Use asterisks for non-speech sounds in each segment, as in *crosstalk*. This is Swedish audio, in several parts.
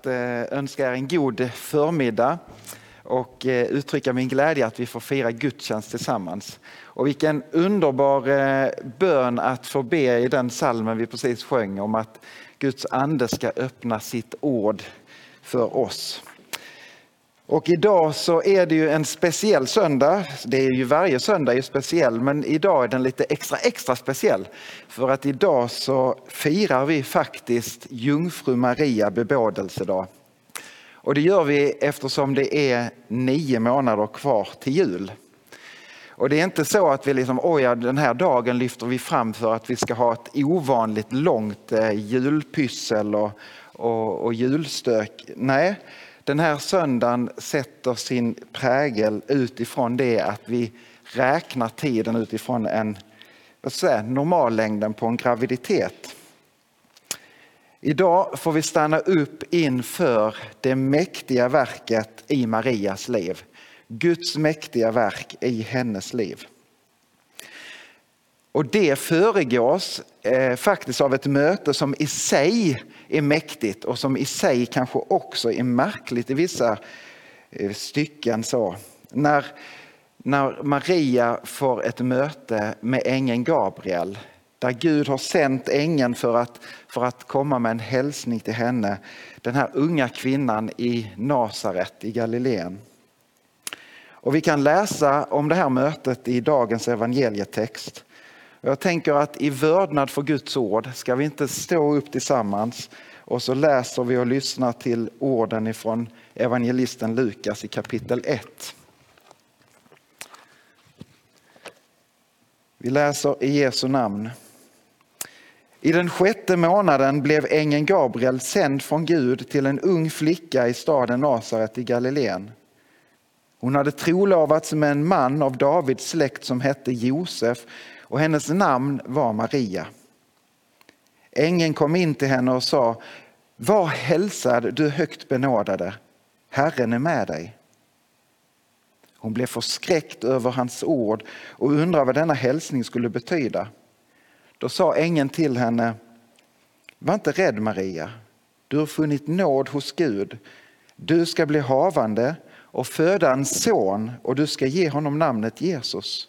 Att eh, önska er en god förmiddag och eh, uttrycka min glädje att vi får fira gudstjänst tillsammans. Och vilken underbar eh, bön att få be i den salmen vi precis sjöng om att Guds ande ska öppna sitt ord för oss. Och idag så är det ju en speciell söndag. Det är ju varje söndag är speciell men idag är den lite extra extra speciell. För att idag så firar vi faktiskt Jungfru Maria bebådelsedag. Och det gör vi eftersom det är nio månader kvar till jul. Och det är inte så att vi liksom, oj, den här dagen lyfter vi fram för att vi ska ha ett ovanligt långt eh, julpyssel och, och, och julstök. Nej, den här söndagen sätter sin prägel utifrån det att vi räknar tiden utifrån en vad säga, normallängden på en graviditet. Idag får vi stanna upp inför det mäktiga verket i Marias liv. Guds mäktiga verk i hennes liv. Och det föregås eh, faktiskt av ett möte som i sig är mäktigt och som i sig kanske också är märkligt i vissa eh, stycken. Så. När, när Maria får ett möte med ängeln Gabriel där Gud har sänt ängeln för att, för att komma med en hälsning till henne. Den här unga kvinnan i Nasaret i Galileen. Och vi kan läsa om det här mötet i dagens evangelietext. Jag tänker att i vördnad för Guds ord ska vi inte stå upp tillsammans och så läser vi och lyssnar till orden ifrån evangelisten Lukas i kapitel 1. Vi läser i Jesu namn. I den sjätte månaden blev ängeln Gabriel sänd från Gud till en ung flicka i staden Nasaret i Galileen. Hon hade trolovats med en man av Davids släkt som hette Josef och hennes namn var Maria. Ängeln kom in till henne och sa, var hälsad du högt benådade, Herren är med dig. Hon blev förskräckt över hans ord och undrade vad denna hälsning skulle betyda. Då sa ängeln till henne, var inte rädd Maria, du har funnit nåd hos Gud. Du ska bli havande och föda en son och du ska ge honom namnet Jesus.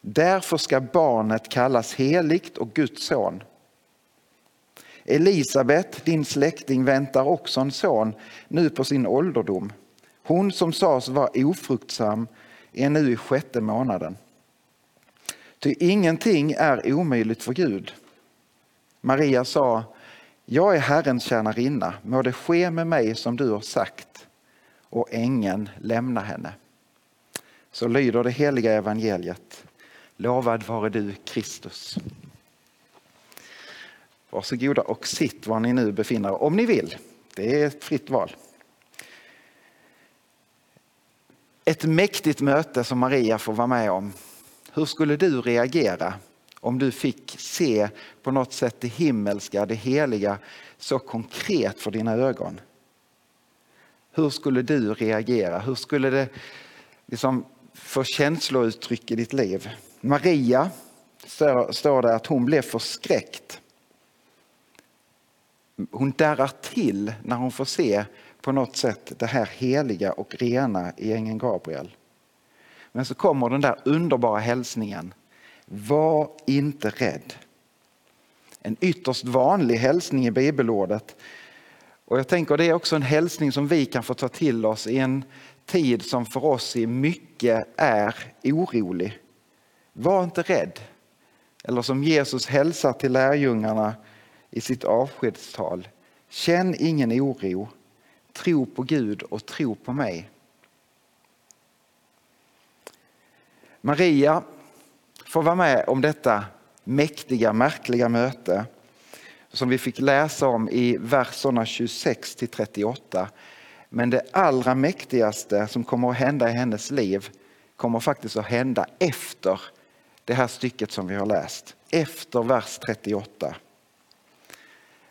Därför ska barnet kallas heligt och Guds son. Elisabet, din släkting, väntar också en son nu på sin ålderdom. Hon som sades vara ofruktsam är nu i sjätte månaden. Ty ingenting är omöjligt för Gud. Maria sa, jag är Herrens tjänarinna, må det ske med mig som du har sagt. Och ängeln lämna henne. Så lyder det heliga evangeliet. Lovad vare du Kristus. Varsågoda och sitt var ni nu befinner er, om ni vill. Det är ett fritt val. Ett mäktigt möte som Maria får vara med om. Hur skulle du reagera om du fick se på något sätt det himmelska, det heliga så konkret för dina ögon? Hur skulle du reagera? Hur skulle det liksom få känslouttryck i ditt liv? Maria står det att hon blev förskräckt. Hon darrar till när hon får se på något sätt det här heliga och rena i ängeln Gabriel. Men så kommer den där underbara hälsningen. Var inte rädd. En ytterst vanlig hälsning i bibelordet Och jag tänker det är också en hälsning som vi kan få ta till oss i en tid som för oss i mycket är orolig. Var inte rädd. Eller som Jesus hälsar till lärjungarna i sitt avskedstal. Känn ingen oro. Tro på Gud och tro på mig. Maria får vara med om detta mäktiga, märkliga möte som vi fick läsa om i verserna 26 till 38. Men det allra mäktigaste som kommer att hända i hennes liv kommer faktiskt att hända efter det här stycket som vi har läst. Efter vers 38.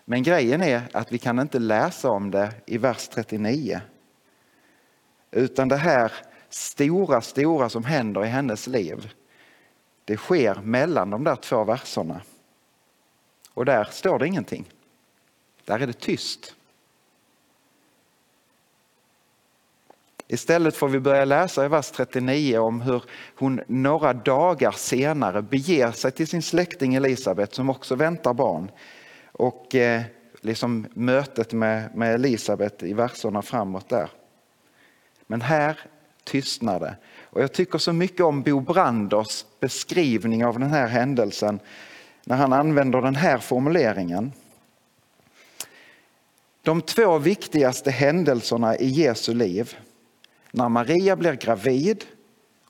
Men grejen är att vi kan inte läsa om det i vers 39. Utan det här stora, stora som händer i hennes liv, det sker mellan de där två verserna. Och där står det ingenting. Där är det tyst. Istället får vi börja läsa i vers 39 om hur hon några dagar senare beger sig till sin släkting Elisabet som också väntar barn. Och eh, liksom mötet med, med Elisabet i verserna framåt där. Men här tystnar det. Och jag tycker så mycket om Bo Branders beskrivning av den här händelsen när han använder den här formuleringen. De två viktigaste händelserna i Jesu liv, när Maria blir gravid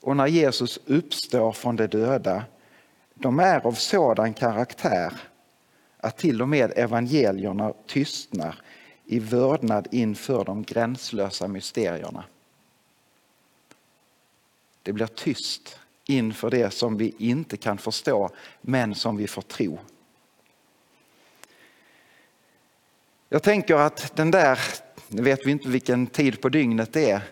och när Jesus uppstår från de döda, de är av sådan karaktär att till och med evangelierna tystnar i vördnad inför de gränslösa mysterierna. Det blir tyst inför det som vi inte kan förstå men som vi får tro. Jag tänker att den där, nu vet vi inte vilken tid på dygnet det är,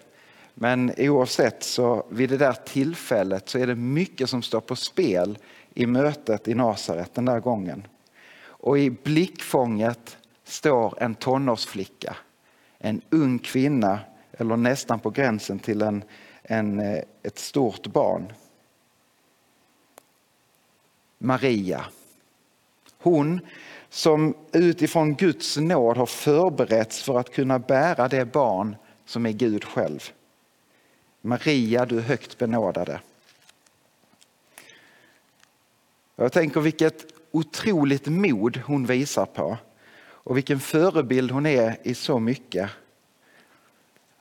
men oavsett så vid det där tillfället så är det mycket som står på spel i mötet i Nasaret den där gången. Och i blickfånget står en tonårsflicka, en ung kvinna eller nästan på gränsen till en, en, eh, ett stort barn. Maria. Hon som utifrån Guds nåd har förberetts för att kunna bära det barn som är Gud själv. Maria, du högt benådade. Jag tänker vilket otroligt mod hon visar på och vilken förebild hon är i så mycket.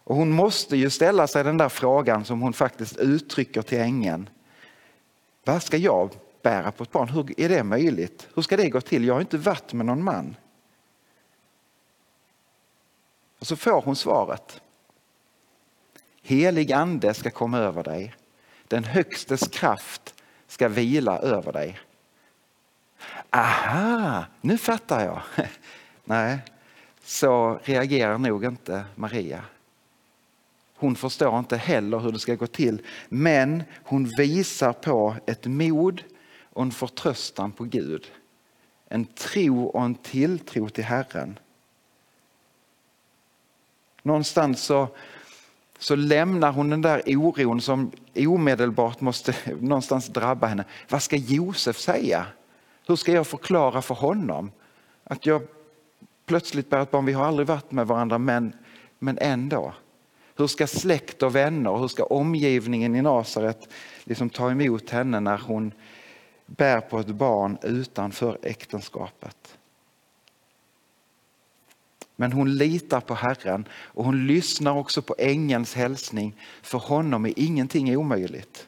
Och hon måste ju ställa sig den där frågan som hon faktiskt uttrycker till ängeln. Vad ska jag bära på ett barn? Hur är det möjligt? Hur ska det gå till? Jag har inte varit med någon man. Och så får hon svaret. Helig ande ska komma över dig. Den högstes kraft ska vila över dig. Aha, nu fattar jag. *laughs* Nej, så reagerar nog inte Maria. Hon förstår inte heller hur det ska gå till, men hon visar på ett mod och en förtröstan på Gud. En tro och en tilltro till Herren. Någonstans så, så lämnar hon den där oron som omedelbart måste *laughs* någonstans drabba henne. Vad ska Josef säga? Hur ska jag förklara för honom att jag plötsligt bär ett barn? Vi har aldrig varit med varandra men, men ändå. Hur ska släkt och vänner, hur ska omgivningen i Nasaret liksom ta emot henne när hon bär på ett barn utanför äktenskapet? Men hon litar på Herren och hon lyssnar också på ängelns hälsning. För honom är ingenting omöjligt.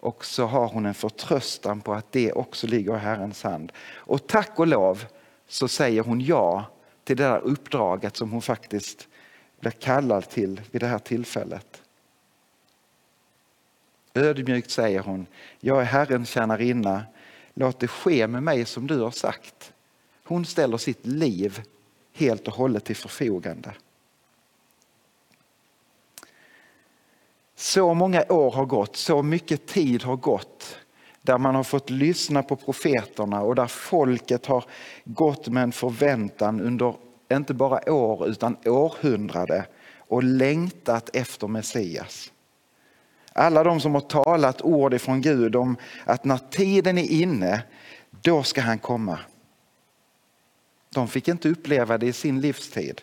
Och så har hon en förtröstan på att det också ligger i Herrens hand. Och tack och lov så säger hon ja till det där uppdraget som hon faktiskt blir kallad till vid det här tillfället. Ödmjukt säger hon, jag är Herrens tjänarinna, låt det ske med mig som du har sagt. Hon ställer sitt liv helt och hållet till förfogande. Så många år har gått, så mycket tid har gått där man har fått lyssna på profeterna och där folket har gått med en förväntan under inte bara år utan århundrade och längtat efter Messias. Alla de som har talat ord ifrån Gud om att när tiden är inne, då ska han komma. De fick inte uppleva det i sin livstid.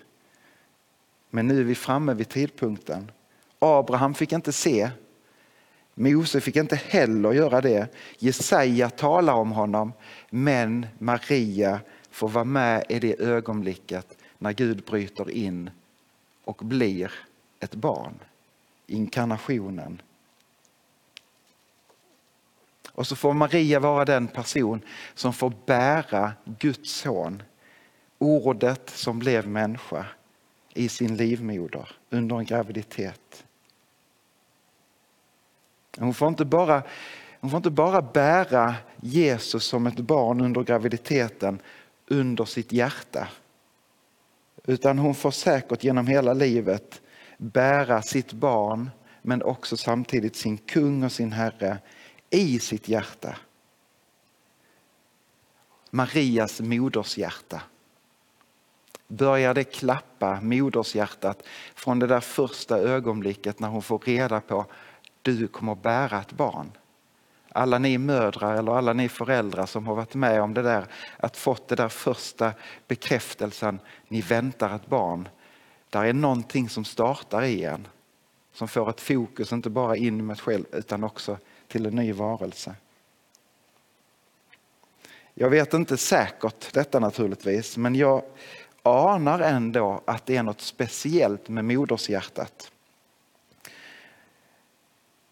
Men nu är vi framme vid tidpunkten. Abraham fick inte se. Mose fick inte heller göra det. Jesaja talar om honom, men Maria får vara med i det ögonblicket när Gud bryter in och blir ett barn. Inkarnationen. Och så får Maria vara den person som får bära Guds son, ordet som blev människa i sin livmoder under en graviditet. Hon får inte bara, hon får inte bara bära Jesus som ett barn under graviditeten under sitt hjärta. Utan hon får säkert genom hela livet bära sitt barn men också samtidigt sin kung och sin herre i sitt hjärta. Marias modershjärta. Börjar det klappa, modershjärtat, från det där första ögonblicket när hon får reda på du kommer bära ett barn. Alla ni mödrar eller alla ni föräldrar som har varit med om det där, att fått det där första bekräftelsen, ni väntar ett barn. Där är någonting som startar i en, som får ett fokus inte bara in i mig själv utan också till en ny varelse. Jag vet inte säkert detta naturligtvis, men jag anar ändå att det är något speciellt med modershjärtat.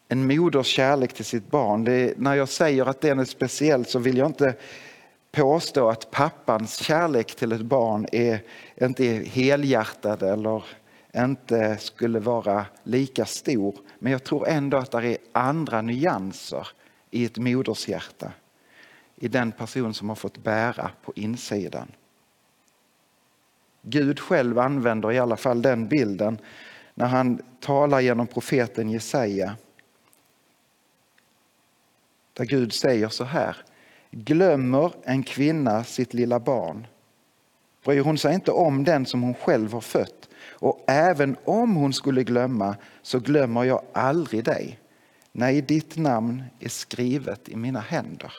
En moders kärlek till sitt barn. Är, när jag säger att den är speciell så vill jag inte påstå att pappans kärlek till ett barn är inte är helhjärtad eller inte skulle vara lika stor. Men jag tror ändå att det är andra nyanser i ett modershjärta. I den person som har fått bära på insidan. Gud själv använder i alla fall den bilden när han talar genom profeten Jesaja. Där Gud säger så här. Glömmer en kvinna sitt lilla barn bryr hon sig inte om den som hon själv har fött och även om hon skulle glömma så glömmer jag aldrig dig. Nej, ditt namn är skrivet i mina händer.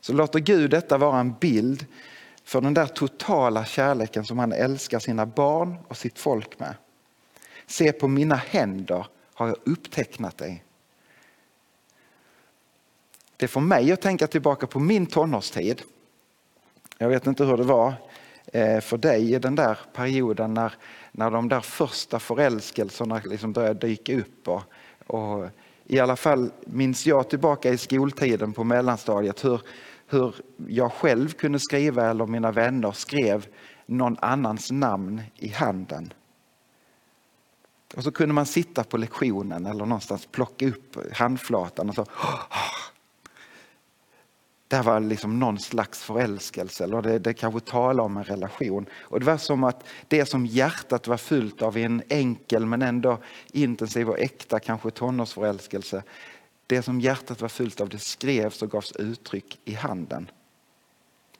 Så låter Gud detta vara en bild för den där totala kärleken som han älskar sina barn och sitt folk med. Se på mina händer har jag upptecknat dig. Det får mig att tänka tillbaka på min tonårstid. Jag vet inte hur det var eh, för dig i den där perioden när, när de där första förälskelserna liksom började dyka upp. Och, och I alla fall minns jag tillbaka i skoltiden på mellanstadiet hur, hur jag själv kunde skriva eller mina vänner skrev någon annans namn i handen. Och så kunde man sitta på lektionen eller någonstans plocka upp handflatan och så det var liksom någon slags förälskelse eller det, det kanske talar om en relation. Och det var som att det som hjärtat var fyllt av en enkel men ändå intensiv och äkta kanske tonårsförälskelse. Det som hjärtat var fyllt av det skrevs och gavs uttryck i handen.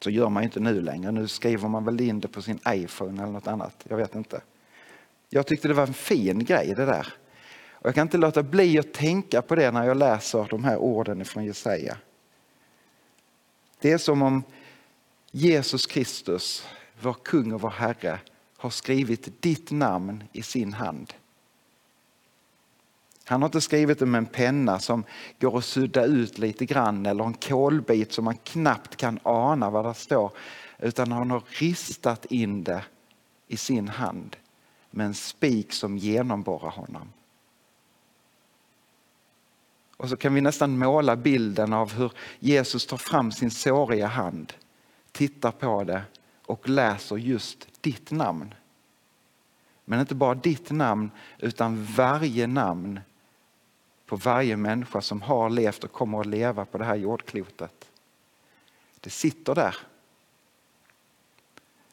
Så gör man inte nu längre. Nu skriver man väl in det på sin iPhone eller något annat. Jag vet inte. Jag tyckte det var en fin grej det där. Och jag kan inte låta bli att tänka på det när jag läser de här orden från Jesaja. Det är som om Jesus Kristus, vår kung och vår Herre, har skrivit ditt namn i sin hand. Han har inte skrivit det med en penna som går att sudda ut lite grann eller en kolbit som man knappt kan ana vad det står. Utan han har ristat in det i sin hand med en spik som genomborrar honom. Och så kan vi nästan måla bilden av hur Jesus tar fram sin såriga hand, tittar på det och läser just ditt namn. Men inte bara ditt namn utan varje namn på varje människa som har levt och kommer att leva på det här jordklotet. Det sitter där.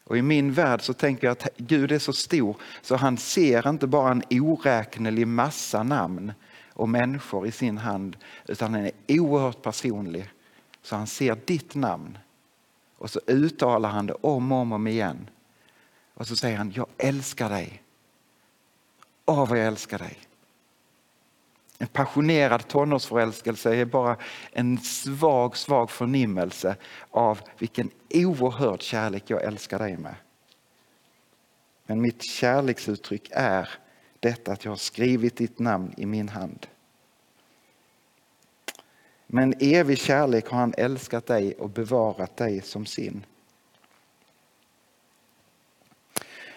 Och i min värld så tänker jag att Gud är så stor så han ser inte bara en oräknelig massa namn och människor i sin hand utan han är oerhört personlig. Så han ser ditt namn och så uttalar han det om och om igen. Och så säger han, jag älskar dig. Åh vad jag älskar dig. En passionerad tonårsförälskelse är bara en svag, svag förnimmelse av vilken oerhörd kärlek jag älskar dig med. Men mitt kärleksuttryck är detta att jag har skrivit ditt namn i min hand. Men evig kärlek har han älskat dig och bevarat dig som sin.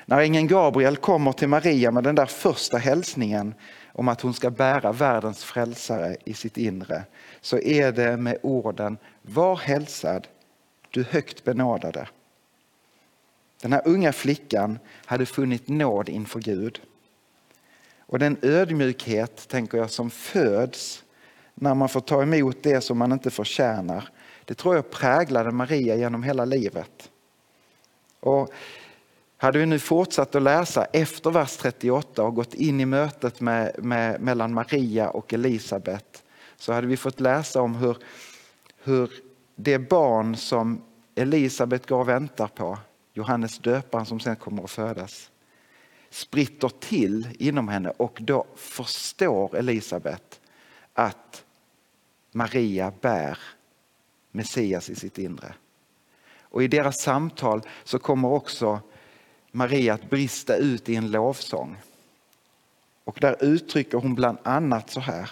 När ängeln Gabriel kommer till Maria med den där första hälsningen om att hon ska bära världens frälsare i sitt inre så är det med orden Var hälsad, du högt benådade. Den här unga flickan hade funnit nåd inför Gud. Och den ödmjukhet, tänker jag, som föds när man får ta emot det som man inte förtjänar, det tror jag präglade Maria genom hela livet. Och hade vi nu fortsatt att läsa efter vers 38 och gått in i mötet med, med, mellan Maria och Elisabet så hade vi fått läsa om hur, hur det barn som Elisabet går och väntar på, Johannes döparen som sen kommer att födas, spritter till inom henne och då förstår Elisabet att Maria bär Messias i sitt inre. Och i deras samtal så kommer också Maria att brista ut i en lovsång. Och där uttrycker hon bland annat så här.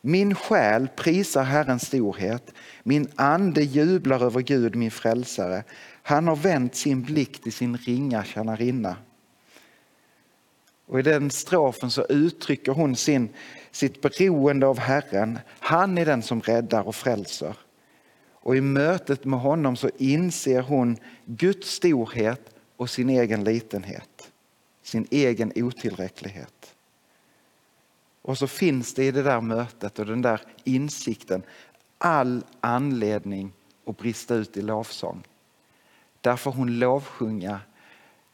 Min själ prisar Herrens storhet, min ande jublar över Gud min frälsare. Han har vänt sin blick till sin ringa tjänarinna. Och I den strofen så uttrycker hon sin, sitt beroende av Herren. Han är den som räddar och frälser. Och i mötet med honom så inser hon Guds storhet och sin egen litenhet, sin egen otillräcklighet. Och så finns det i det där mötet och den där insikten all anledning att brista ut i lovsång. Därför hon lovsjunga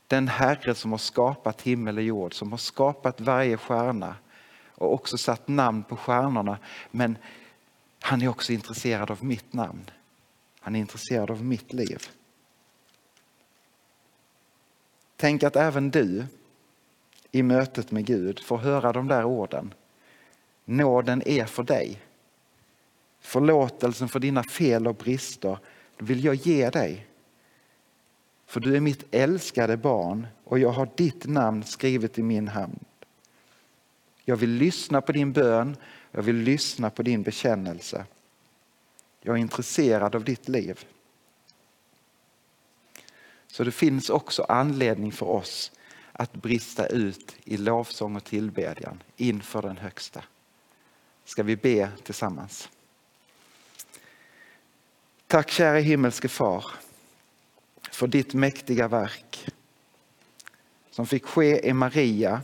den Herre som har skapat himmel och jord, som har skapat varje stjärna och också satt namn på stjärnorna. Men han är också intresserad av mitt namn. Han är intresserad av mitt liv. Tänk att även du i mötet med Gud får höra de där orden. Nåden är för dig. Förlåtelsen för dina fel och brister vill jag ge dig. För du är mitt älskade barn och jag har ditt namn skrivet i min hand. Jag vill lyssna på din bön, jag vill lyssna på din bekännelse. Jag är intresserad av ditt liv. Så det finns också anledning för oss att brista ut i lovsång och tillbedjan inför den högsta. Ska vi be tillsammans? Tack kära himmelske far för ditt mäktiga verk som fick ske i Maria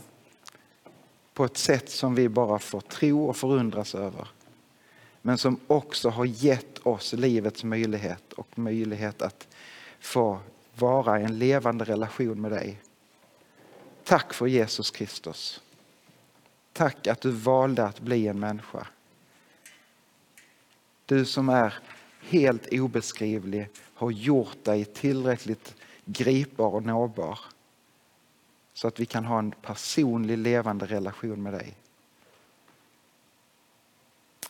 på ett sätt som vi bara får tro och förundras över. Men som också har gett oss livets möjlighet och möjlighet att få vara i en levande relation med dig. Tack för Jesus Kristus. Tack att du valde att bli en människa. Du som är helt obeskrivlig har gjort dig tillräckligt gripbar och nåbar så att vi kan ha en personlig levande relation med dig.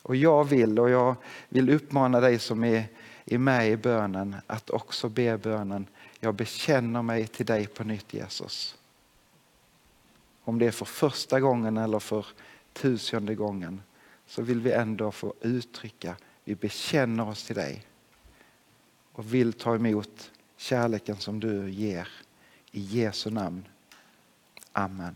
Och jag vill och jag vill uppmana dig som är, är med i bönen att också be bönen jag bekänner mig till dig på nytt Jesus. Om det är för första gången eller för tusende gången så vill vi ändå få uttrycka vi bekänner oss till dig och vill ta emot kärleken som du ger. I Jesu namn. Amen.